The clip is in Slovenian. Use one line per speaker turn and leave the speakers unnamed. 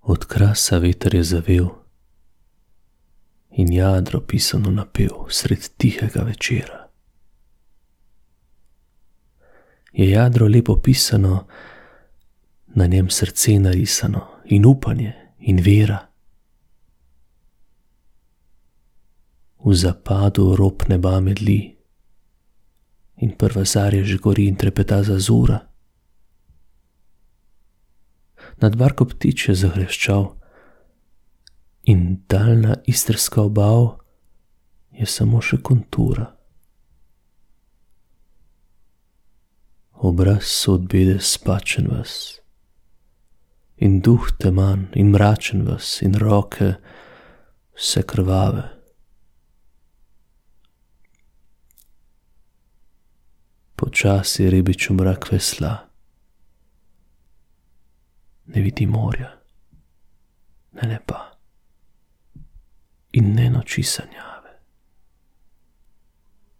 Od krasa veter je zavel in jadro pisano napel sred tihega večera. Je jadro lepo pisano, na njem srce narisano in upanje in vera. V zapadu rob neba medli in prva zarja že gori in trepeta za zura. Nad barko ptič je zahreščal in daljna istrska obal je samo še kontura. Obraz so od bede spačen vas in duh teman in mračen vas in roke vse krvave. Počasi ribič v mrak vesla, ne vidi morja, ne neba in ne noči sanja.